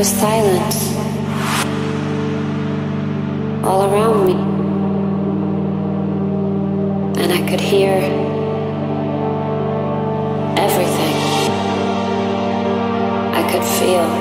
was silence all around me. And I could hear everything. I could feel.